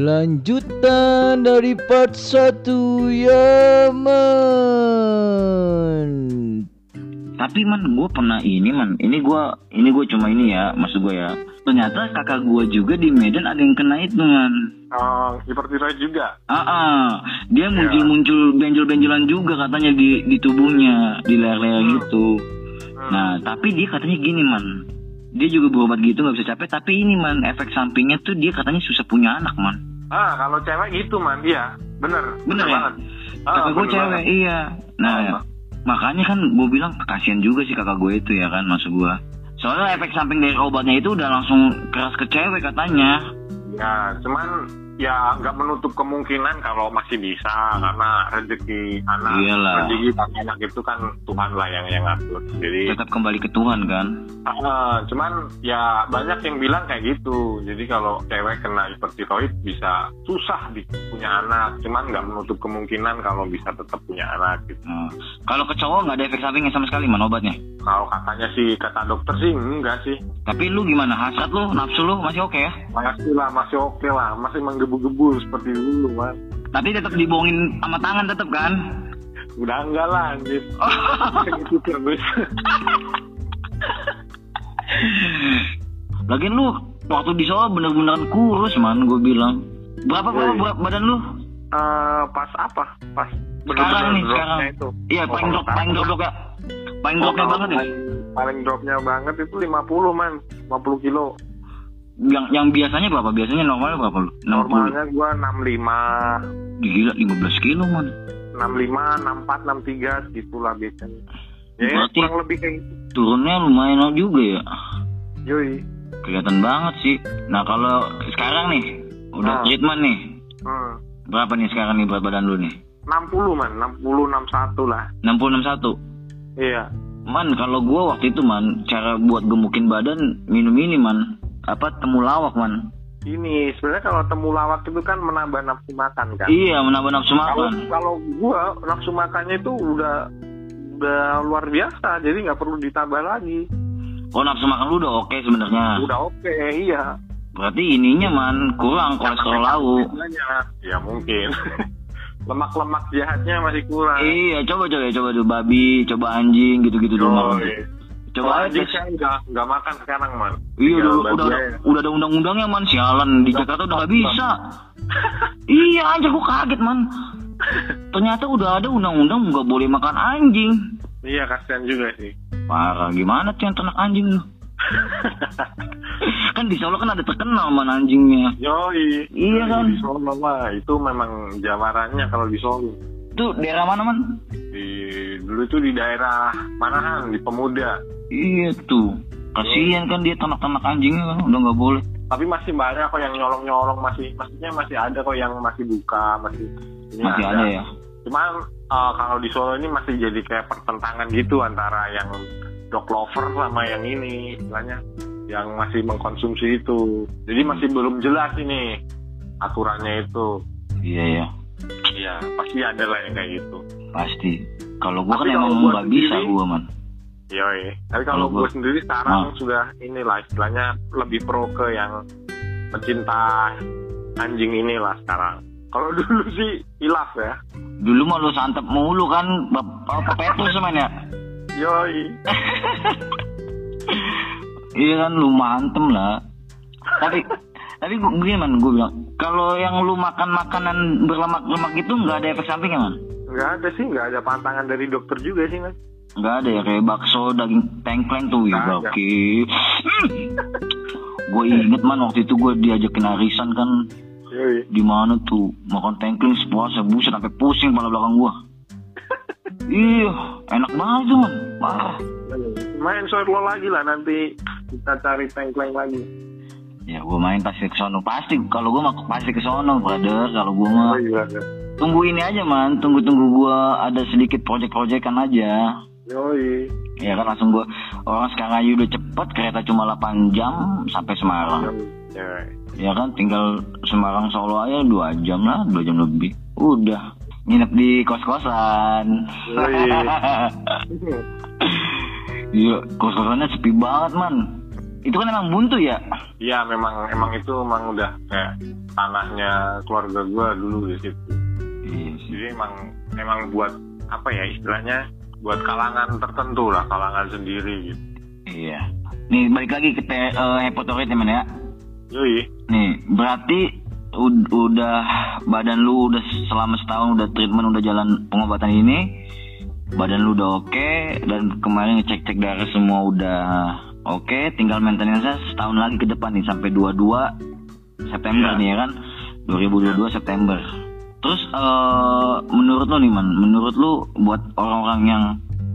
Lanjutan dari part 1 ya man Tapi man gue pernah ini man Ini gue ini gue cuma ini ya Maksud gue ya Ternyata kakak gue juga di Medan ada yang kena itu man Oh, seperti saya juga. Ah, ah. dia muncul-muncul benjol-benjolan juga katanya di di tubuhnya, di leher-leher gitu. Hmm. Nah, tapi dia katanya gini man, dia juga berobat gitu nggak bisa capek, tapi ini man efek sampingnya tuh dia katanya susah punya anak man. Ah, kalau cewek gitu man, iya, bener. Bener ya? banget. Ah, kakak gue bener cewek, banget. iya. Nah, Ah, makanya kan gue bilang kasihan juga sih kakak gue itu ya kan, maksud gue. Soalnya efek samping dari obatnya itu udah langsung keras ke cewek katanya. Ya, cuman ya nggak menutup kemungkinan kalau masih bisa karena rezeki anak, Iyalah. rezeki anak itu kan Tuhan lah yang yang ngatur. Jadi, Tetap kembali ke Tuhan kan. ah, cuman ya banyak yang bilang kayak gitu. Jadi kalau cewek kena hipertiroid bisa susah di punya anak, cuman nggak menutup kemungkinan kalau bisa tetap punya anak. Gitu. Nah, kalau ke cowok nggak ada efek sampingnya sama sekali man obatnya. Kalau katanya sih kata dokter sih enggak sih. Tapi lu gimana? Hasrat lu, nafsu lu masih oke ya? Masih lah, masih oke lah, masih menggebu-gebu seperti dulu, man. Tapi tetap dibohongin sama tangan tetap kan? Udah enggak lah, anjir. Gitu terus. Lagian lu waktu di Solo bener-beneran kurus man, gue bilang. Berapa berapa Woi. berat badan lu? Eh, pas apa? Pas Sekarang nih, sekarang. itu. Iya, Oh, paling drop, paling drop ya. Paling Oh, dropnya kalau banget ya. paling, paling dropnya banget itu 50 man, 50 kilo. Yang yang biasanya berapa? Biasanya normalnya berapa lu? 60. Normalnya gua 65, Gila 15 kilo man. 65, 64, 63 segitulah biasanya. Ya, Berarti- kurang lebih kayak gitu. Turunnya lumayan juga ya. Yoi. Kelihatan banget sih. Nah kalau sekarang nih, udah Nah. treatment nih. Hmm. Berapa nih sekarang nih berat badan lu nih? 60 man, 60, 61 lah. 60 61. Iya. Man, kalau gua waktu itu man, cara buat gemukin badan minum ini man, apa temulawak man. Ini sebenarnya kalau temulawak itu kan menambah nafsu makan kan. Iya, menambah nafsu Kalau makan. kalau gua nafsu makannya itu udah udah luar biasa, jadi nggak perlu ditambah lagi. Oh, nafsu makan lu udah oke sebenarnya. Udah oke, iya. Berarti ininya man kurang kolesterol lau. Banyak. Ya mungkin. Lemak-lemak jahatnya masih kurang. Iya, coba coba coba tuh babi, coba anjing gitu-gitu dulu makan. tuh. Coba aja. saya nggak nggak makan sekarang man. Iya, udah, udah, aja. udah ada undang-undangnya man, sialan di Jakarta udah gak bisa. iya, anjir gua kaget man. Ternyata udah ada undang-undang nggak boleh makan anjing. Iya kasihan juga sih. Parah, gimana tuh yang ternak anjing lu? kan di Solo kan ada terkenal man anjingnya. Yoi. Iya kan? Di Solo lah, itu memang jamarannya kalau di Solo. Itu daerah mana man? Di dulu itu di daerah Manahan, di Pemuda. Iya tuh. Kasihan kan dia ternak-ternak anjingnya kan udah nggak boleh. Tapi masih banyak kok yang nyolong-nyolong masih, maksudnya masih ada kok yang masih buka, masih ini Masih ada ya. Cuman eh, kalau di Solo ini masih jadi kayak pertentangan gitu antara yang dog lover sama yang ini, istilahnya yang masih mengkonsumsi itu. Jadi masih belum jelas ini aturannya itu. Iya ya, Iya, pasti ada lah yang kayak gitu. pasti. Kalau gua kan Tapi kalau emang nggak bisa sendiri- gua man. Yoi. Tapi kalau gua- gue sendiri sekarang Ah. sudah inilah istilahnya lebih pro ke yang pecinta anjing inilah sekarang. Kalau dulu sih hilaf ya. Dulu mah lu santap mulu kan, bapak petus man ya. Yoi. Iya kan lu mantem lah. Tapi tapi begini man, gue bilang kalau yang lu makan makanan berlemak-lemak itu nggak ada efek sampingnya man. Nggak ada sih, nggak ada pantangan dari dokter juga sih mas. Nggak ada ya kayak bakso daging tengkleng tuh Nggak ada. gokil. gue inget man waktu itu gue diajakin arisan kan di mana tuh makan tengkleng sepuasnya buset sampai pusing kepala belakang gue. iya, enak banget tuh man, parah. Main solo lagi lah nanti kita cari tengkleng lagi. Ya gue main pasti ke sono pasti kalau gue mah pasti ke sono brother kalau gue mah tunggu ini aja man tunggu tunggu gue ada sedikit project-projectan aja Yoi. ya kan langsung gue orang sekarang aja udah cepet kereta cuma 8 jam sampai Semarang. Yoi. ya kan tinggal Semarang Solo aja dua jam lah dua jam lebih. Udah nginep di kos-kosan. Iya kos-kosannya sepi banget man. Itu kan emang buntu ya? Iya memang emang itu emang udah kayak tanahnya keluarga gua dulu di situ. iya sih. Jadi emang emang buat apa ya istilahnya buat kalangan tertentu lah kalangan sendiri gitu. iya nih balik lagi ke te- eh, hepatorit ya ya Yoi. nih berarti ud- udah badan lu udah selama setahun udah treatment udah jalan pengobatan ini badan lu udah oke dan kemarin ngecek cek darah semua udah oke tinggal maintenance setahun lagi ke depan nih sampai 22 September Iya. nih ya kan 2022 September terus eh menurut lu nih man menurut lu buat orang-orang yang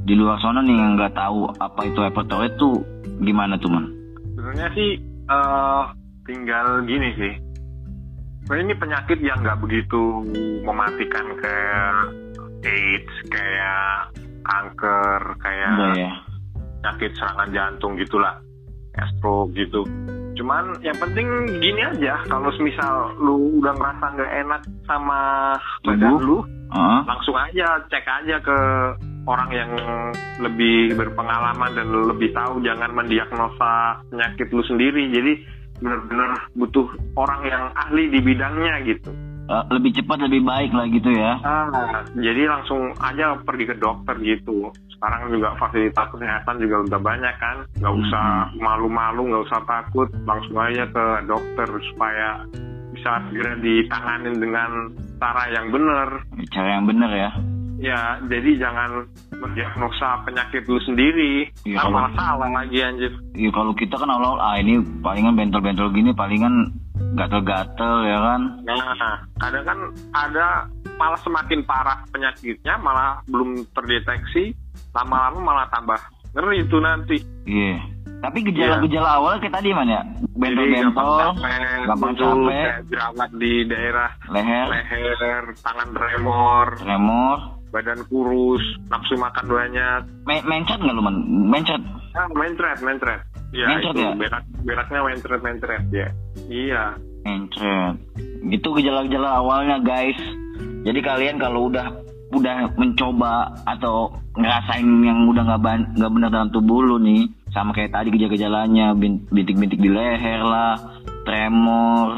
di luar sana nih yang nggak tahu apa itu hepatorit tuh gimana tuh man? Sebenarnya sih eh tinggal gini sih. Sebenarnya ini penyakit yang nggak begitu mematikan kayak AIDS, kayak kanker, kayak ya. penyakit serangan jantung gitulah, stroke gitu. Cuman yang penting gini aja, kalau misal lu udah ngerasa nggak enak sama badan lu, Heeh. langsung aja cek aja ke orang yang lebih berpengalaman dan lebih tahu jangan mendiagnosa penyakit lu sendiri jadi benar-benar butuh orang yang ahli di bidangnya gitu Eh, lebih cepat lebih baik lah gitu ya. Ah, jadi langsung aja pergi ke dokter gitu. Sekarang juga fasilitas kesehatan juga udah banyak kan. Nggak usah malu-malu nggak usah takut. Langsung aja ke dokter supaya bisa segera ditanganin dengan cara yang benar. Cara yang bener ya. Ya, jadi jangan mendiagnosa penyakit lu sendiri. Ntar kalau- malah salah lagi anjir. Iya kalau kita kan awal ah ini palingan bentol-bentol gini palingan gatel-gatel ya kan? Nah, kadang kan ada malah semakin parah penyakitnya, malah belum terdeteksi, lama-lama malah tambah ngeri itu nanti. iya. Tapi gejala-gejala awal kayak tadi man ya? Bentol-bentol gampang capek, jerawat di daerah leher. leher, tangan tremor, tremor badan kurus, nafsu makan banyak. Me- mencet nggak lu man mencet. Ah, mencret, mencret. Iya, Mencret itu ya? berak, beraknya mencret, mencret ya. Iya. mencet gitu gejala-gejala awalnya guys jadi kalian kalau udah udah mencoba atau ngerasain yang udah nggak nggak benar dalam tubuh lu nih sama kayak tadi gejala-gejalanya bin- bintik-bintik di leher lah tremor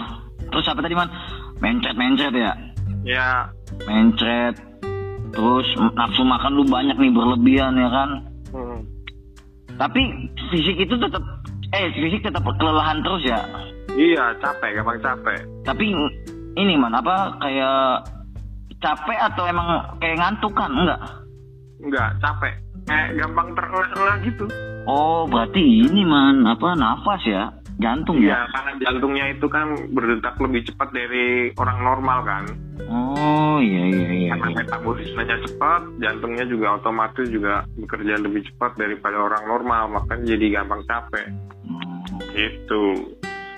terus apa tadi man mencret-mencret ya Ya, mencret terus nafsu makan lu banyak nih berlebihan ya kan. Tapi fisik itu tetap eh fisik tetap kelelahan terus ya iya capek, gampang capek. tapi ini man apa kayak capek atau emang kayak ngantuk kan enggak Enggak, capek. Kayak gampang terengah-engah gitu. oh berarti ini man apa nafas ya jantung Iya, ya karena jantungnya itu kan berdetak lebih cepat dari orang normal kan. oh iya iya iya, Karena iya. metabolismenya cepat, jantungnya juga otomatis juga bekerja lebih cepat daripada orang normal, makanya jadi gampang capek. Hmm. Gitu.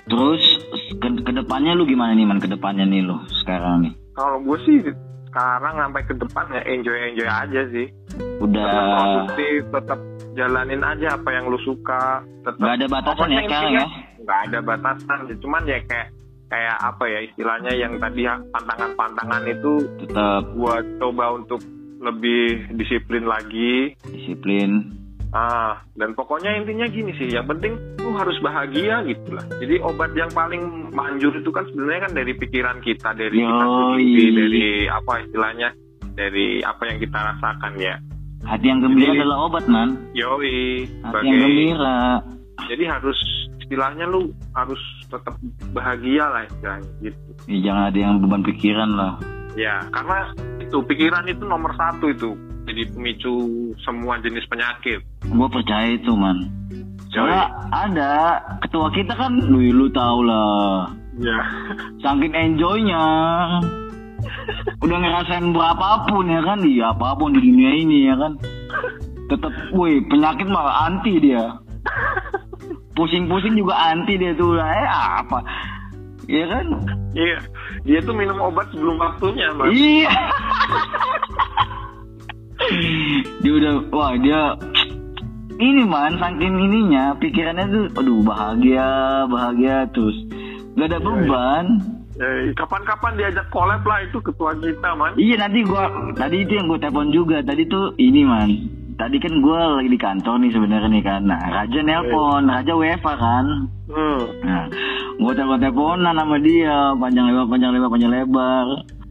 terus ke ke depannya lu gimana nih man ke depannya nih lu sekarang nih Kalau gue sih sekarang sampai ke depan ya enjoy enjoy aja sih. udah Tetap produktif, tetap jalanin aja apa yang lu suka. Tetap nggak ada batasan ya sekarang ya nggak ada batasan. Cuman ya kayak kayak apa ya istilahnya yang tadi pantangan-pantangan itu tetap. buat coba untuk lebih disiplin lagi. Disiplin. Ah dan pokoknya intinya gini sih yang penting lu harus bahagia gitu lah. Jadi obat yang paling manjur itu kan sebenarnya kan dari pikiran kita dari kita Yoi. sendiri dari apa istilahnya dari apa yang kita rasakan ya. Hati yang gembira Jadi- adalah obat man. Yoi hati yang gembira. Jadi harus istilahnya lu harus tetap bahagia lah istilahnya gitu. Ya, jangan ada yang beban pikiran lah. Ya, karena itu pikiran itu nomor satu itu. Jadi pemicu semua jenis penyakit. gue percaya itu man. Soalnya ada ketua kita kan lu lu tau lah. Ya. saking enjoynya. Udah ngerasain berapapun ya kan? Iya apa pun di dunia ini ya kan? Tetap woi penyakit malah anti dia pusing-pusing juga anti dia tuh lah eh apa ya kan Iya. Dia tuh minum obat sebelum waktunya, Mas. iya dia udah wah dia ini man saking ininya pikirannya tuh aduh bahagia bahagia terus gak ada beban Eh, kapan-kapan diajak collab lah itu ketua kita, man. Iya nanti gua tadi itu yang gue telepon juga tadi tuh ini man tadi kan gue lagi di kantor nih sebenarnya nih kan. Nah, Raja nelpon, Raja WFA kan. Hmm. Nah, gue telepon teleponan sama dia, panjang lebar, panjang lebar, panjang lebar.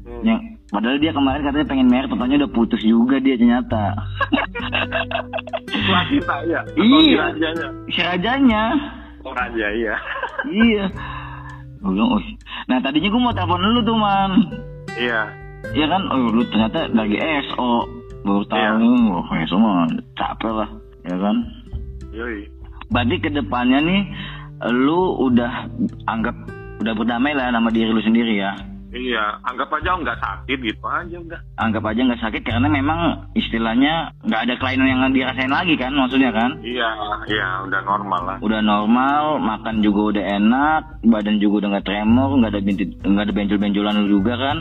Hmm. Yang padahal dia kemarin katanya pengen mer, totalnya udah putus juga dia ternyata. Setelah kita ya. Iya. si rajanya. si Rajanya. Oh raja iya. iya. "Oh." Nah, tadinya gue mau telepon lu tuh, Man. Iya. Iya kan, oh, lu ternyata lagi SO. Baru tahu, Iya. oh, SO mah capek lah, ya kan. Yoi. Berarti ke depannya nih, lu udah anggap udah berdamai lah sama diri lu sendiri ya. Iya, anggap aja nggak sakit gitu aja udah. Anggap aja nggak sakit karena memang istilahnya nggak ada kelainan yang dirasain lagi kan, maksudnya kan. Iya, iya udah normal lah. Udah normal, makan juga udah enak, badan juga udah nggak tremor, nggak ada bintit, nggak ada benjol-benjolan lu juga kan.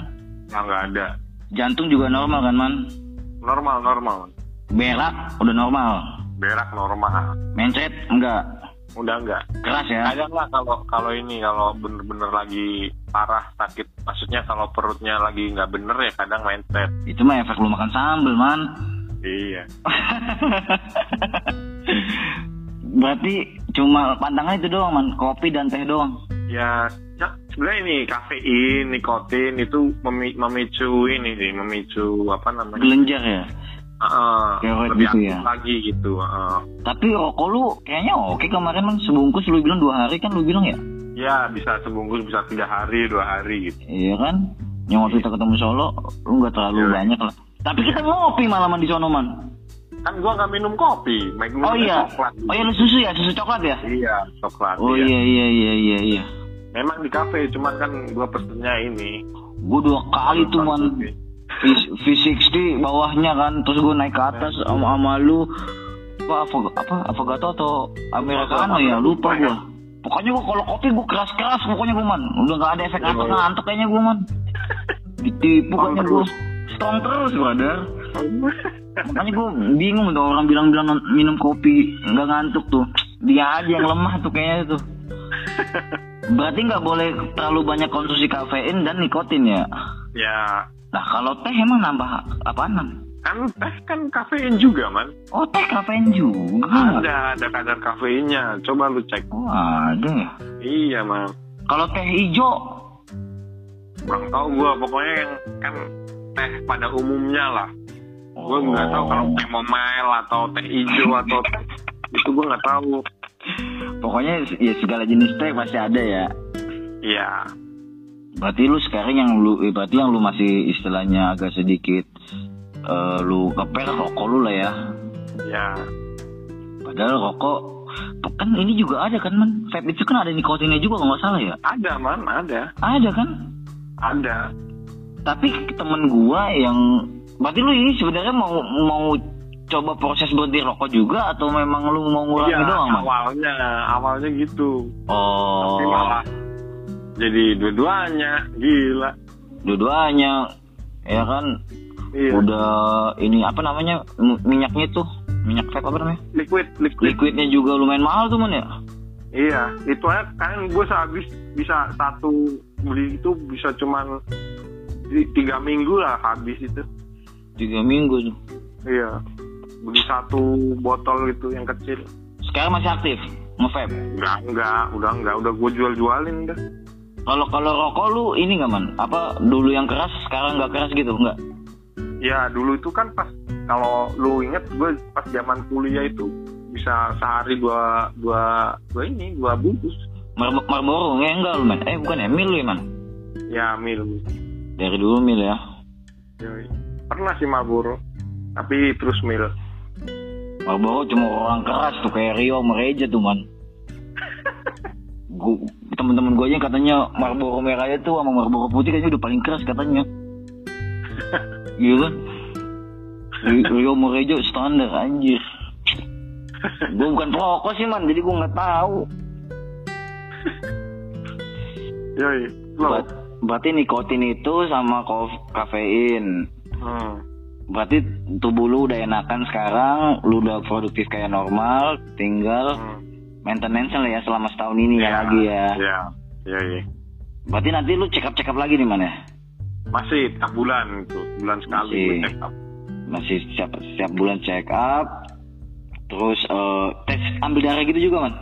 Nah, nggak ada. Jantung juga normal kan man. Normal, normal. Berak udah normal. Berak normal. Mencret enggak. Udah nggak. Keras ya. Kadang lah kalau kalau ini kalau bener-bener lagi parah sakit, maksudnya kalau perutnya lagi nggak bener ya kadang mindset. Itu mah efek lu makan sambel man. Iya. Berarti cuma pantangan itu doang man, kopi dan teh doang. Ya, ya sebenarnya ini kafein, nikotin itu memi- memicu ini sih, memicu apa namanya? Gelenjar ya. Heeh, Steroid lebih gitu ya? lagi gitu. heeh. Tapi rokok lu kayaknya oke kemarin man sebungkus lu bilang dua hari kan lu bilang ya. Ya bisa sebungkus bisa tiga hari dua hari gitu. Iya kan? Yang waktu kita ketemu Solo, lu nggak terlalu Iya. banyak lah. Tapi kita ngopi malaman di sono man. Kan gua nggak minum kopi, minum Oh iya. coklat. Oh iya lu susu ya, susu coklat ya? Iya, coklat. Oh iya. iya iya iya iya iya. Memang di kafe, cuman kan gua pesennya ini. Gue dua kali tuh man V- V60 bawahnya kan, terus gue naik ke atas sama, sama lu apa apa apa Avocado atau Americano ya lupa gue. Pokoknya gue kalau kopi gue keras keras pokoknya gue man, udah nggak ada efek ngantuk ngantuk kayaknya gue man. Ditipu kayaknya gue, strong terus brother. Makanya gue bingung tuh orang bilang-bilang minum kopi nggak ngantuk tuh. Dia aja yang lemah tuh kayaknya tuh. Berarti nggak boleh terlalu banyak konsumsi kafein dan nikotin ya. ya, Nah kalau teh emang nambah apaan? Nam? kan teh kan kafein juga, man. Oh teh kafein juga. Ada, ada kadar kafeinnya. Coba lu cek. Oh ada ya. Iya, man. Kalau teh hijau, Kurang tahu gua pokoknya yang kan teh pada umumnya lah. Gua nggak tahu kalau Oh. chamomile atau teh hijau atau teh itu gua nggak tahu. Pokoknya ya segala jenis teh pasti ada ya. Iya. Berarti lu sekarang yang lu, eh, berarti yang lu masih istilahnya agak sedikit eh, lu kepel rokok lu lah ya. Ya. Padahal rokok kan ini juga ada kan man. Vape itu kan ada nikotinnya juga kalau nggak salah ya. Ada, man, ada. Ada kan? Ada. Tapi temen gua yang berarti lu ini sebenarnya mau mau coba proses berhenti rokok juga atau memang lu mau ngurangi Iya, doang, Man? awalnya, awalnya gitu. Oh, Tapi malah jadi dua-duanya, gila. dua-duanya ya kan Iya. udah ini apa namanya minyaknya tuh minyak vape apa namanya Liquid, liquid. liquidnya juga lumayan mahal tuh man ya Iya, itu aja kan gue sehabis bisa satu beli itu bisa cuman tiga minggu lah habis itu. tiga minggu tuh Iya, beli satu botol gitu yang kecil. sekarang masih aktif nge-vape Enggak, enggak, udah enggak, udah gue jual-jualin dah. kalau kalau rokok lu ini nggak man apa dulu yang keras sekarang nggak keras gitu nggak Ya dulu itu kan pas kalau lu inget gue pas zaman kuliah itu bisa sehari dua dua dua ini dua bungkus. Mar Marlboro ya enggak lu man eh bukan ya mil lu ya man Ya mil. dari dulu mil ya Yoi. Pernah sih Marlboro, tapi terus mil. Marlboro cuma orang keras tuh kayak Rio Mereja tuh man. Temen-temen gue aja katanya Marlboro merah itu sama Marlboro putih kayaknya udah paling keras katanya. Iya kan? Ri- Rio Mereja standar anjir. Gue bukan perokok sih man jadi gue nggak tahu. Yoi. Ber- berarti nikotin itu sama kafein. Hmm. Berarti tubuh lu udah enakan sekarang lu udah produktif kayak normal tinggal Hmm. maintenance lah ya selama setahun ini ya lagi ya Iya, iya, iya. berarti nanti lu check up check up lagi di mana Masih tiap bulan itu, bulan sekali Masih. check up. masih setiap setiap bulan check up terus eh, tes ambil darah gitu juga man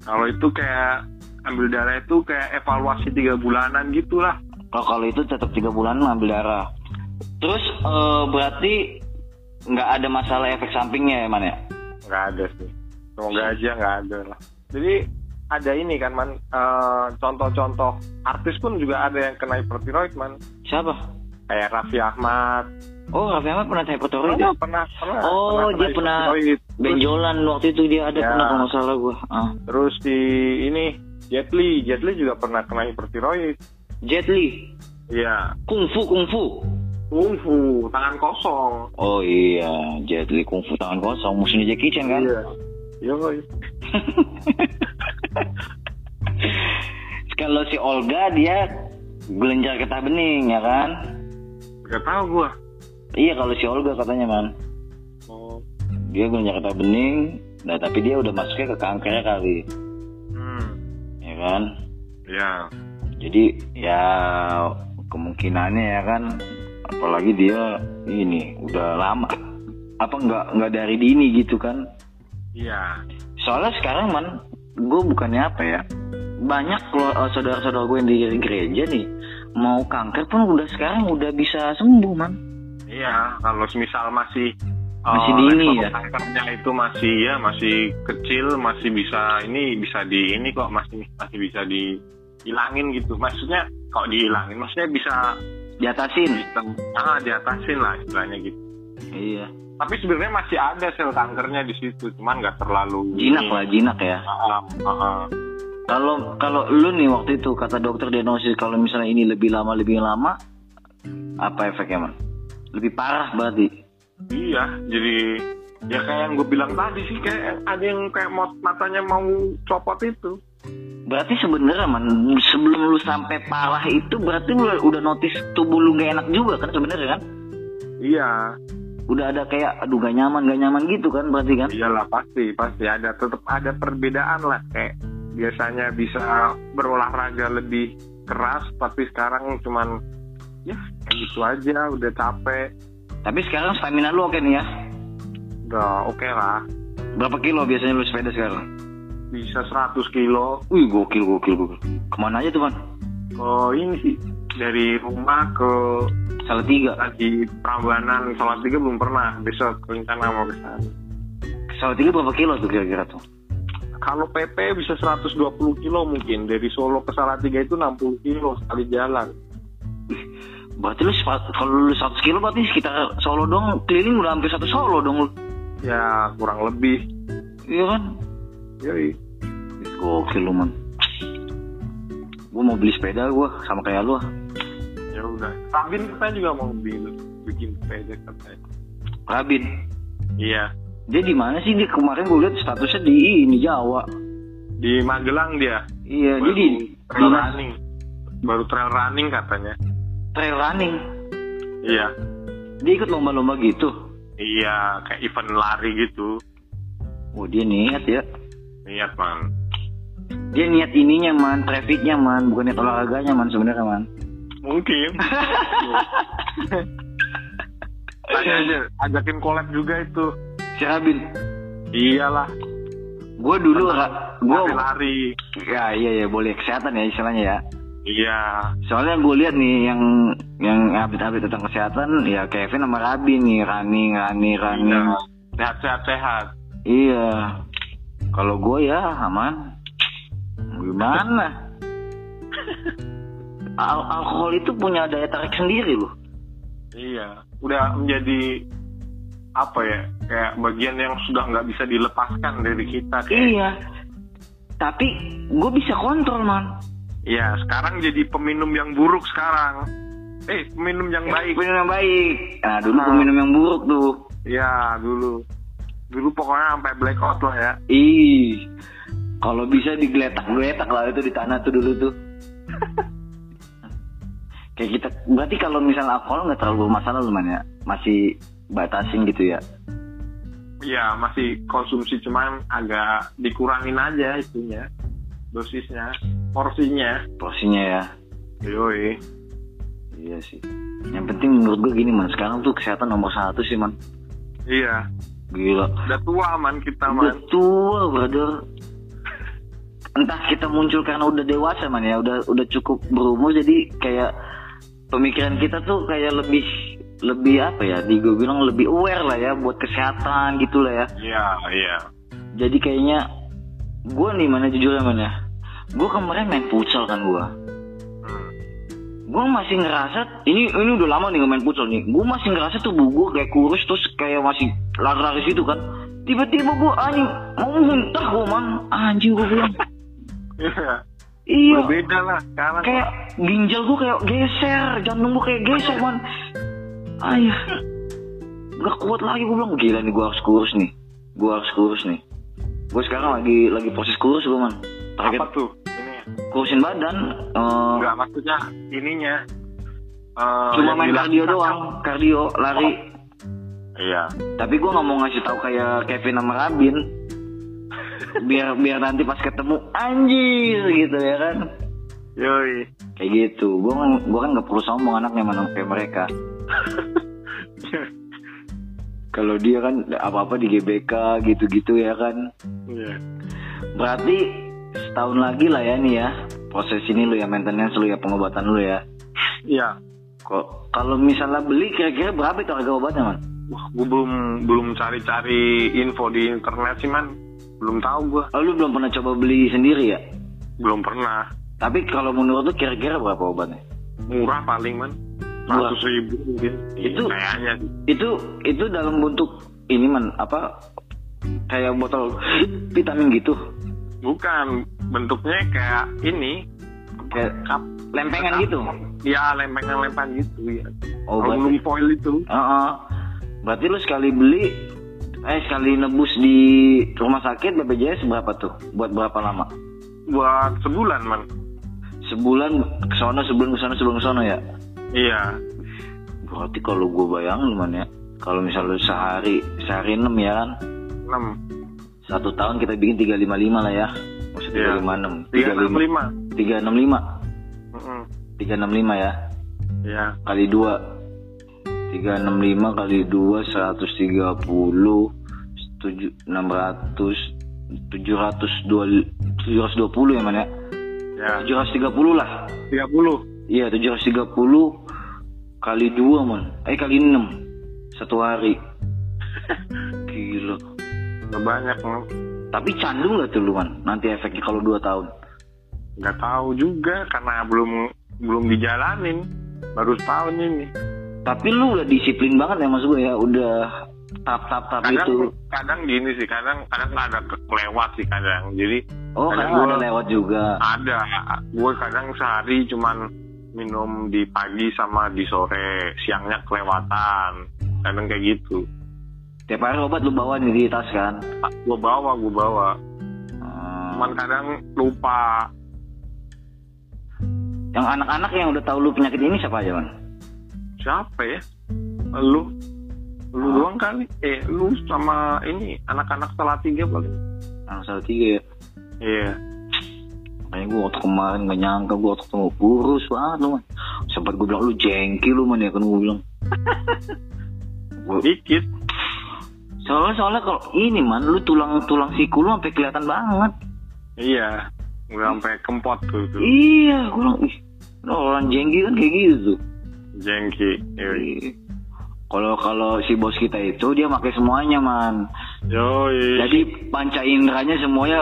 Kalau itu kayak ambil darah itu kayak evaluasi tiga bulanan gitulah. kalau kalau itu tetap tiga bulan ambil darah terus eh, berarti nggak ada masalah efek sampingnya ya man ya Nggak ada sih. Semoga aja nggak ada lah. Jadi ada ini kan man eh, contoh-contoh artis pun juga ada yang kena hipertiroid man. siapa Kayak Raffi Ahmad. oh Raffi Ahmad pernah hypothyroid ya pernah, pernah, pernah. Oh, dia pernah hipertiroid. Terus, benjolan waktu itu dia ada Ya. pernah kalau nggak salah gua ah. terus di ini Jet Li, Jet Li juga pernah kena hipertiroid. Jet Li Iya, kungfu kungfu kungfu, tangan kosong. oh iya Jet Li kungfu tangan kosong musuhnya Jackie Chan kan Iya. Yoi. kalau si Olga dia gelenjar getah bening ya kan Gak tahu gua. iya kalau si Olga katanya man Oh. dia gelenjar getah bening nah tapi dia udah masuknya ke kankernya kali Hmm. ya kan Ya. jadi ya kemungkinannya ya kan apalagi dia ini udah lama apa nggak nggak dari dini gitu kan Iya. soalnya sekarang man gue bukannya apa ya banyak eh, saudara-saudara gue yang di gereja nih mau kanker pun udah sekarang udah bisa sembuh man Iya, kalau misal masih Masih eh, dini level ya? Kankernya itu masih ya masih kecil, masih bisa ini bisa di ini kok masih masih bisa dihilangin gitu. Maksudnya kok dihilangin? Maksudnya bisa diatasin ah diatasin lah istilahnya gitu. iya Tapi sebenarnya masih ada sel kankernya di situ, cuman nggak terlalu jinak lah jinak ya Ah, ah, ah. kalau kalau lu nih waktu itu kata dokter diagnosis kalau misalnya ini lebih lama lebih lama apa efeknya man lebih parah berarti Iya, jadi ya kayak yang gue bilang tadi sih kayak ada yang kayak matanya mau copot itu. Berarti sebenarnya man sebelum lu sampai parah itu berarti lu udah notice tubuh lu gak enak juga kan sebenarnya kan? Iya, Udah ada kayak aduh gak nyaman gak nyaman gitu kan berarti kan? iyalah pasti pasti ada tetap ada perbedaan lah kayak biasanya bisa berolahraga lebih keras tapi sekarang cuman ya kayak gitu aja udah capek Tapi sekarang stamina lu oke nih ya? udah oke lah Berapa kilo biasanya lu sepeda sekarang? Bisa 100 kilo Wih gokil gokil gokil. Ke mana aja tuh man? oh ini sih dari rumah ke Salah tiga. lagi Prambanan sholat tiga belum pernah besok rencana mau ke sana Salah tiga berapa kilo tuh kira-kira tuh? Kalau PP bisa 120 kilo mungkin dari Solo ke Salatiga itu 60 kilo sekali jalan. Berarti lu kalau lu 100 kilo berarti sekitar Solo dong keliling udah hampir satu Solo dong lu. Ya kurang lebih. Iya kan? Yoi. Gokil lu man. Gue mau beli sepeda gue sama kayak lu ah. Ya udah. Rabin katanya juga mau bikin bikin sepeda katanya. Rabin. Iya. Dia di mana sih? Dia kemarin gue lihat statusnya di ini Jawa. Di Magelang dia. Iya, Baru jadi trail dinas running. Baru trail running katanya. trail running. Iya. Dia ikut lomba-lomba gitu. Iya, kayak event lari gitu. Oh, dia niat ya. Niat man. Dia niat ininya man, trafficnya man, bukan niat olahraganya man sebenarnya man. Mungkin. Tanya aja, ajakin collab juga itu. Si Rabin, Iyalah. gue dulu gue Lari-lari. ya iya ya boleh kesehatan ya istilahnya ya. Iya. Soalnya gue lihat nih yang yang update-update tentang kesehatan ya Kevin sama Rabin nih running, running, running. Iya. Sehat-sehat sehat. Iya. Kalau gue ya aman. Gimana? Al- alkohol itu punya daya tarik sendiri loh. Iya. Udah menjadi apa ya? Kayak bagian yang sudah nggak bisa dilepaskan dari kita. Kayak, Iya. Tapi gue bisa kontrol man. Iya. Sekarang jadi peminum yang buruk sekarang. Eh, peminum yang baik. Peminum yang baik. Nah dulu Ah. peminum yang buruk tuh. Iya, dulu. Dulu pokoknya sampai blackout lah ya. Ih. Kalau bisa digeletak-geletak lah itu di tanah tuh dulu tuh. Kayak kita berarti kalau misalnya alkohol nggak terlalu bermasalah lu man ya. Masih batasin gitu ya. Iya, masih konsumsi cuman agak dikurangin aja itunya. Dosisnya, porsinya. Porsinya ya. Yoi. Iya sih. Yang penting menurut gue gini man, sekarang tuh kesehatan nomor satu sih man. Iya. Gila. Udah tua man kita Udah man. tua brother. Entah kita muncul karena udah dewasa man ya, udah udah cukup berumur jadi kayak pemikiran kita tuh kayak lebih lebih apa ya? Di gue bilang lebih aware lah ya buat kesehatan gitu lah ya. Iya iya. Jadi kayaknya gue nih mana jujur ya man ya. Gue kemarin main futsal kan gue. Gue masih ngerasa ini ini udah lama nih main futsal nih. Gue masih ngerasa tubuh gue kayak kurus terus kayak masih lari-lari situ kan. Tiba-tiba gue anjing mau muntah gue man. Anjing gue bilang. Iya. iya. Berbeda lah sekarang. kayak ginjal gue kayak geser jantung gue kayak geser man. Ayah. Nggak kuat lagi gue bilang. Gila nih gue harus kurus nih. Gue harus kurus nih. Gue sekarang lagi lagi proses kurus gue man. Apa target tuh? Kurusin badan eh, Enggak maksudnya ininya. eh, cuma main kardio kan- doang kardio lari Iya. Tapi gue nggak mau ngasih tahu kayak Kevin sama Rabin. biar biar nanti pas ketemu anjir gitu ya kan. Yoi. Kayak gitu. Gue kan gue kan nggak perlu sombong anaknya mana kayak mereka. Kalau dia kan apa-apa di GBK gitu-gitu ya kan. Iya. Berarti setahun lagi lah ya nih ya. Proses ini lu ya maintenance lu ya pengobatan lu ya. Iya. Kok kalau misalnya beli kira-kira berapa itu harga obatnya man? Wah, gue belum belum cari-cari info di internet sih man. Belum tahu gue. Oh, lu belum pernah coba beli sendiri ya? Belum pernah. Tapi kalau menurut lu kira-kira berapa obatnya? Murah paling man. Murah. Ratus ribu mungkin. Itu- kayaknya. Itu itu dalam bentuk ini man apa kayak botol vitamin gitu, Bukan bentuknya kayak ini. kayak lempengan gitu. Ya lempengan-lempengan gitu ya. Oh Aluminium foil itu. Heeh. berarti lu sekali beli, eh sekali nebus di rumah sakit BPJS berapa tuh? Buat berapa lama? Buat sebulan man. Sebulan ke sono, sebulan ke sono, sebulan ke sono ya. Iya. Berarti kalau gue bayangin man ya, kalau misalnya lu sehari sehari enam ya kan, 6. Satu tahun kita bikin 355 lah ya. Maksudnya Iya. 356. 365. 365. Mm-mm. 365 ya. Iya. Kali 2. 365 kali 2 130 7 600 720 720 ya man ya. Ya. 730 lah. 30. Iya 730 kali 2 man. Eh kali 6 satu hari. Gila. Nggak banyak man. Tapi candu nggak tuh lu man? Nanti efeknya kalau 2 tahun. Nggak tahu juga karena belum belum dijalanin. Baru setahun ini. Tapi lu udah disiplin banget ya mas gue ya. Udah tap-tap-tap Kadang itu. kadang gini sih, kadang kadang ada ke- kelewat sih kadang. Jadi Oh kadang kadang ada lewat juga. ada. Gue kadang sehari cuman minum di pagi sama di sore, siangnya kelewatan. Kadang kayak gitu. Tiap hari obat lu bawa nih di tas kan. Gue bawa, gue bawa. Hmm. Cuman kadang lupa. Yang anak-anak yang udah tahu lu penyakit ini siapa aja man? Siapa ya? Lu? Lu Ah. doang kali? Eh, lu sama ini anak-anak salah tiga paling. Anak salah tiga ya. Iya. Makanya gue waktu kemarin gak nyangka gue waktu ketemu kurus banget lu man. Sempat gue bilang lu jengki lu man ya kan gue bilang. Gua- Dikit. Soalnya soalnya kalau ini man lu tulang tulang siku lu sampai kelihatan banget. Iya. Gue sampai kempot tuh. tuh. Iya, gue bilang ih lu orang jengki kan kayak gitu tuh. Jengki. Yoi. Ih. Kalau kalau si bos kita itu dia pakai semuanya man. Yoi. Jadi panca inderanya semuanya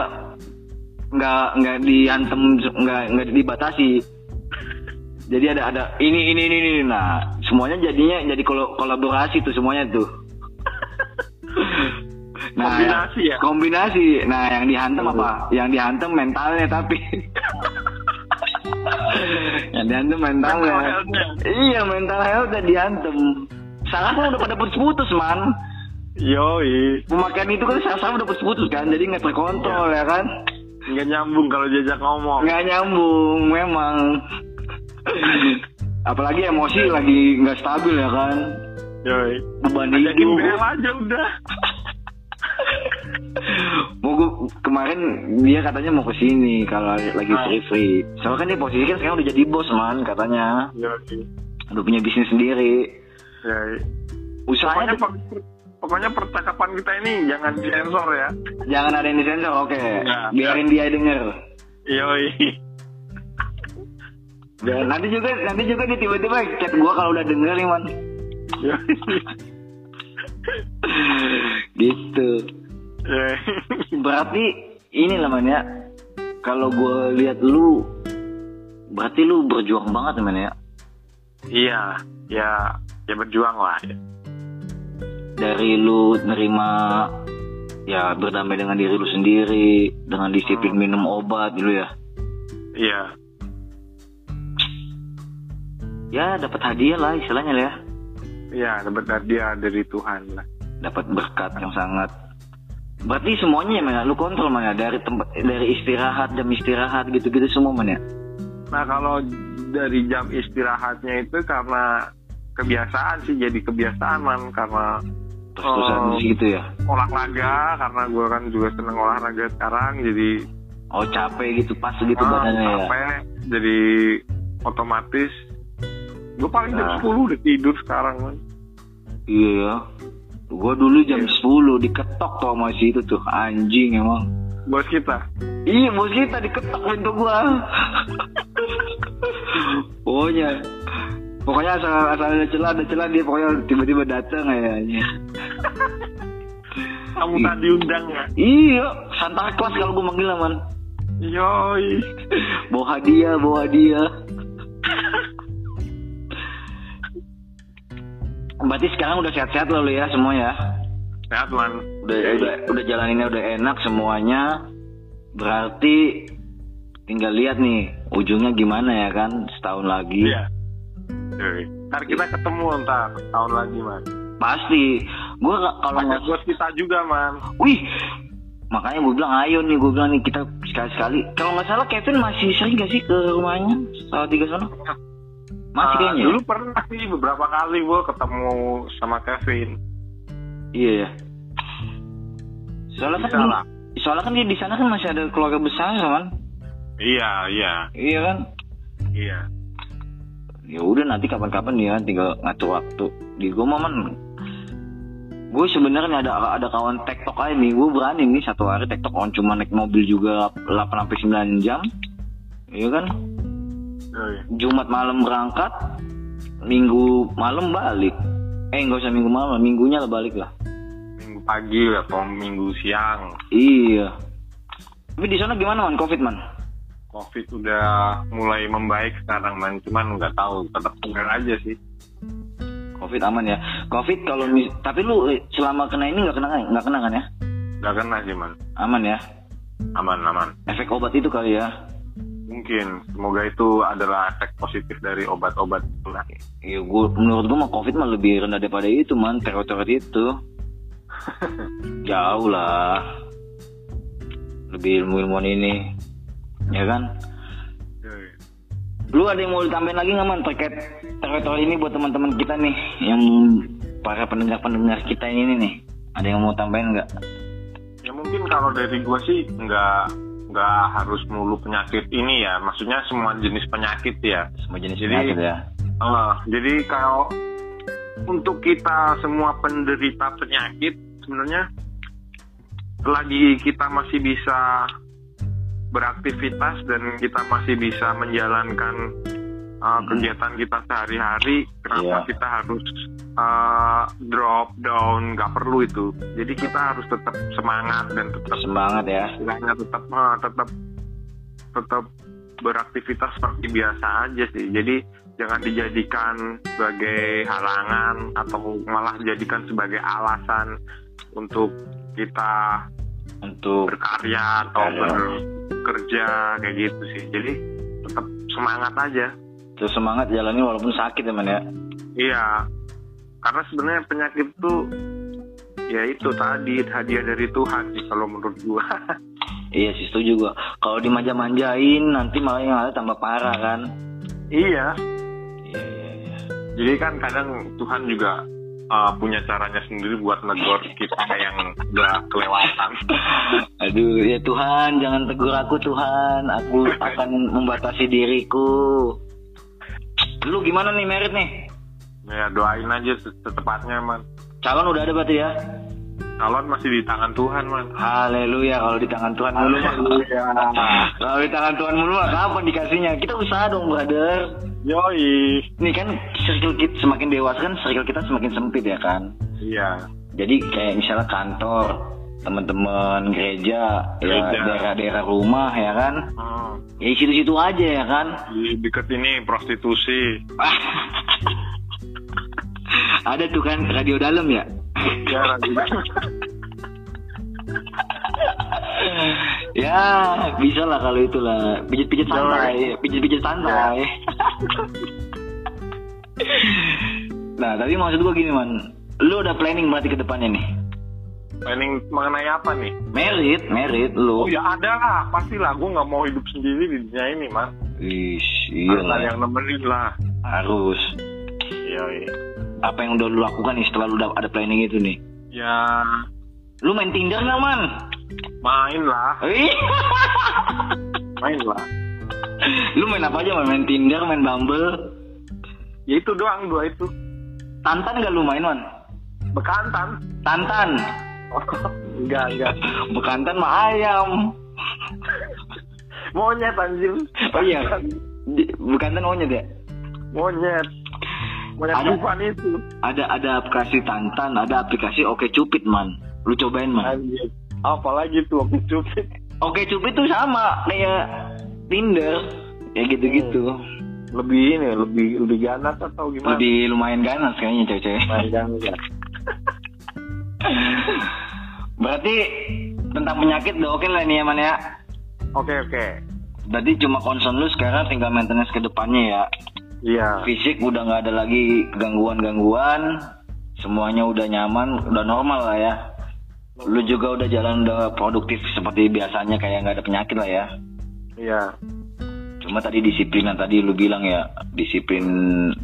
nggak nggak diantem nggak nggak dibatasi. Jadi ada ada ini ini ini ini. Nah semuanya jadinya jadi kol kolaborasi tuh semuanya tuh. Kombinasi ya? Kombinasi. Nah yang dihantem apa? Yang dihantem mentalnya tapi. yang dihantem mentalnya. Mental health-nya. Iya mental health. Salah kan udah pada putus-putus man Yoi. pemakaian itu kan sama-sama udah putus-putus kan jadi nggak terkontrol ya kan Nggak nyambung kalau diajak ngomong. nggak nyambung memang apalagi emosi lagi nggak stabil ya kan Yoi. beban Ajakin hidup bel aja udah. Mau gua, kemarin dia katanya mau ke sini kalau lagi Ah. free free soalnya kan dia posisi kan sekarang udah jadi bos man katanya Yoi. udah punya bisnis sendiri Ya, usahanya pokoknya per- pokoknya percakapan kita ini jangan disensor ya. jangan ada yang disensor oke Ya. biarin dia denger Yoi. Dan nanti juga nanti juga dia tiba-tiba chat gua kalau udah denger nih man. gitu Ya. berarti ini lah man ya kalau gua lihat lu berarti lu berjuang banget man ya Iya, ya, ya berjuang lah. Ya. dari lu nerima ya berdamai dengan diri lu sendiri dengan disiplin Hmm. minum obat dulu ya Iya, ya dapat hadiah lah istilahnya lah ya iya dapat hadiah dari Tuhan lah. dapat berkat yang sangat. Berarti semuanya ya? Mana lu kontrol mana dari tempat dari istirahat jam istirahat gitu-gitu semua mana Nah kalau dari jam istirahatnya itu karena kebiasaan sih jadi kebiasaan man karena terus terusan Oh. di situ ya? olahraga karena gue kan juga seneng olahraga sekarang jadi oh capek gitu pas gitu ah, badannya ya? capek jadi otomatis gue paling jam Nah. 10 udah tidur sekarang man. iya ya gua dulu jam Iya. 10 diketok tuh sama si itu tuh anjing emang bos kita Iya bos kita diketok pintu gua. pokoknya pokoknya asal asal ada celah ada celah dia pokoknya tiba-tiba datang kayaknya. kamu Iya. tadi undang ya Iya Santa Claus kalau gua manggil man. yoi Bawa hadiah bawa hadiah. Berarti sekarang udah sehat-sehat lalu ya semua ya. sehat man Udah udah udah jalaninnya udah enak semuanya. Berarti tinggal lihat nih ujungnya gimana ya kan setahun lagi. iya ntar kita ketemu ntar tahun lagi man Pasti. Gue kalau nggak, bos kita juga man wih, makanya gue bilang ayo nih, gue bilang nih kita sekali sekali. Kalau nggak salah Kevin masih sering gak sih ke rumahnya salah tiga sana? Masih Ah, kayaknya. ya? dulu pernah sih beberapa kali gue ketemu sama Kevin Iya ya. Soalnya Bisa kan, lah. soalnya kan dia di sana kan masih ada keluarga besar kan? iya iya Iya kan? iya Ya udah nanti kapan-kapan dia tinggal ngatur waktu. Di gue momen gue sebenarnya ada ada kawan tektok aja nih gue berani nih satu hari tektok on cuma naik mobil juga 8 sampai 9 jam iya kan. Jumat malam berangkat, Minggu malam balik. Eh nggak usah Minggu malam, Minggunya lah balik lah. minggu pagi atau minggu siang Iya. Tapi di sana gimana man, Covid man? covid udah mulai membaik sekarang man cuman nggak tahu tetap tegar aja sih Covid aman ya. Covid kalau mis- tapi lu eh, selama kena ini nggak kena nggak kena kan ya? nggak kena sih man Aman ya. aman aman Efek obat itu kali ya. Mungkin semoga itu adalah efek positif dari obat-obat itu lah Iya, gua menurut gua mah Covid mah lebih rendah daripada itu man, teror-teror itu. Jauh lah. Lebih ilmu-ilmuan ini. Ya kan? Lu ada yang mau ditambahin lagi nggak man terkait teror ini buat teman-teman kita nih yang para pendengar-pendengar kita ini nih ada yang mau tambahin nggak? ya mungkin kalau dari gue sih nggak nggak harus melulu penyakit ini ya maksudnya semua jenis penyakit ya Semua jenis Jadi- penyakit ya. Eh, jadi kalau untuk kita semua penderita penyakit sebenarnya selagi kita masih bisa beraktivitas dan kita masih bisa menjalankan uh, kegiatan kita sehari-hari, kenapa Iya. kita harus uh, drop down? Nggak perlu itu. Jadi kita harus tetap semangat dan tetap Semangat ya. istilahnya tetap ah, tetap tetap beraktivitas seperti biasa aja sih. Jadi jangan dijadikan sebagai halangan atau malah dijadikan sebagai alasan untuk kita Untuk berkarya atau bekerja kayak gitu sih. Jadi tetap semangat aja. Terus semangat jalani walaupun sakit ya man ya. Iya. Karena sebenarnya penyakit itu ya itu tadi hadiah dari Tuhan sih kalau menurut gua. Iya sih setuju gua. Kalau dimanja-manjain nanti malah yang ada tambah parah kan. iya. Iya iya iya. Jadi kan kadang Tuhan juga uh, punya caranya sendiri buat negor kita yang udah kelewatan. Aduh ya Tuhan jangan tegur aku Tuhan. Aku akan membatasi diriku. Lu gimana nih merit nih? Ya doain aja se- setepatnya man. Calon udah ada berarti ya? Calon masih di tangan Tuhan man. Haleluya kalau di tangan Tuhan mulu mah. Kalau di tangan Tuhan mulu mah kapan dikasihnya? Kita usaha dong brother. Yoi. Nih kan circle kita semakin dewasa kan circle kita semakin sempit ya kan. Iya. Jadi kayak misalnya kantor, teman-teman gereja, ya Gereja. daerah-daerah rumah ya kan. Hmm. Ya situ-situ aja ya kan. Di deket ini prostitusi. Ada tuh kan radio dalam ya. Ya, juga. ya bisa lah kalau itulah pijit-pijit santai, pijit-pijit santai. nah tapi maksud gua gini man, lu udah planning berarti ke depannya nih? Planning mengenai apa nih? Merit, merit lu. Oh ya ada lah, pastilah. Gue nggak mau hidup sendiri di dunia ini, man. Ish, Harus iya ada lah. yang nemenin lah. Harus. Yoi. Apa yang udah lu lakukan nih setelah lu udah ada planning itu nih? Ya Lu main Tinder nggak man? main lah, main lah. lu main apa aja man? Main Tinder, main Bumble? Ya itu doang dua itu. Tantan gak lu main man? Bekantan. Tantan. Enggak enggak. Bekantan mah ayam. Monyet anjir. Oh iya. Bekantan monyet ya? Monyet. Monyet Ada. bukan itu. Ada ada aplikasi Tantan, ada aplikasi Oke Cupid man. Lu cobain man. Anjir. Apalagi tuh oke cupid. Oke Cupid tuh sama kayak Tinder. Ya gitu-gitu. Lebih ini, lebih lebih ganas atau gimana? Lebih lumayan ganas kayaknya cewek-cewek. Main ganas ya. Berarti tentang penyakit udah oke lah nih ya man ya. Oke oke. Berarti cuma concern lu sekarang tinggal maintenance ke depannya ya. Iya. Fisik udah nggak ada lagi gangguan-gangguan. Semuanya udah nyaman, udah normal lah ya. Lu juga udah jalan udah produktif seperti biasanya kayak nggak ada penyakit lah ya. Iya. Cuma tadi disiplin yang tadi lu bilang ya, disiplin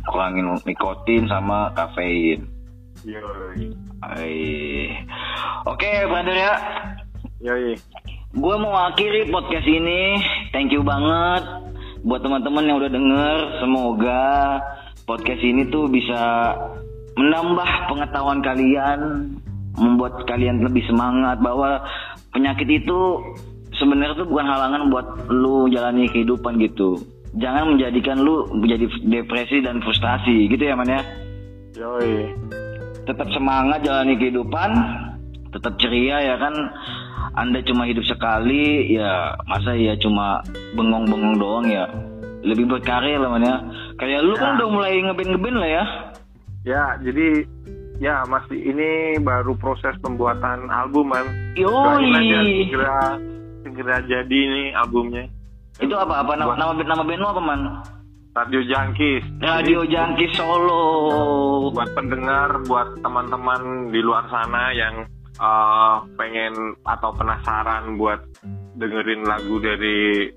kurangin nikotin sama kafein. Yoi. Oke, brother ya. Yoi. Gue mau akhiri podcast ini. Thank you banget buat teman-teman yang udah denger. Semoga podcast ini tuh bisa menambah pengetahuan kalian, membuat kalian lebih semangat bahwa penyakit itu sebenarnya tuh bukan halangan buat lu jalani kehidupan gitu. Jangan menjadikan lu menjadi depresi dan frustasi gitu ya man ya. Yoi. Tetap semangat jalani kehidupan, tetap ceria ya kan. Anda cuma hidup sekali, ya masa ya cuma bengong-bengong doang ya. Lebih berkarya lah man ya. Kayak lu kan Ya. udah mulai ngeband-ngeband lah ya. Ya, jadi ya masih ini baru proses pembuatan album man. Aja Yoi. segera segera jadi nih albumnya. Itu apa? Apa nama, nama band nama band lu apa man? Radio Jangkis. Radio Jangkis Solo. buat pendengar, buat teman-teman di luar sana yang uh, pengen atau penasaran buat dengerin lagu dari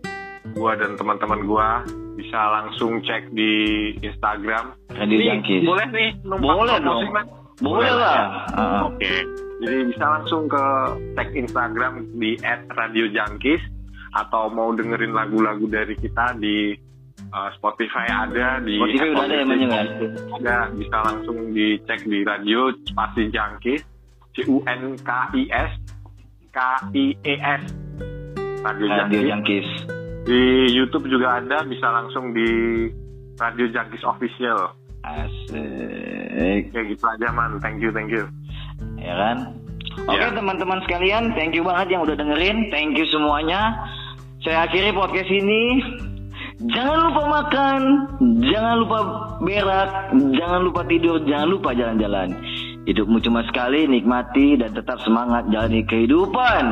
gua dan teman-teman gua bisa langsung cek di Instagram. Radio Nih, Jangkis. Boleh nih, Boleh dong. Mas? Boleh lah. Ah. Oke. Jadi bisa langsung ke tag Instagram di @radiojangkis atau mau dengerin lagu-lagu dari kita di uh, Spotify ada di Spotify udah ada ya, ada bisa langsung dicek di radio spasi jangkis C U N K I S K I E S Radio Radio Jangkis Jangkis. di YouTube juga ada bisa langsung di Radio Jangkis Official Asik. kayak gitu aja man thank you thank you ya kan? Oke Ya. teman-teman sekalian, thank you banget yang udah dengerin, thank you semuanya. Saya akhiri podcast ini. Jangan lupa makan, jangan lupa berak, jangan lupa tidur, jangan lupa jalan-jalan. Hidupmu cuma sekali, nikmati dan tetap semangat jalani kehidupan.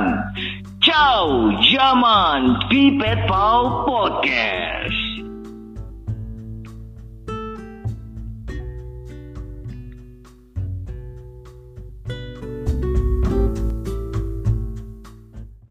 Ciao, zaman Pipet Pau Podcast.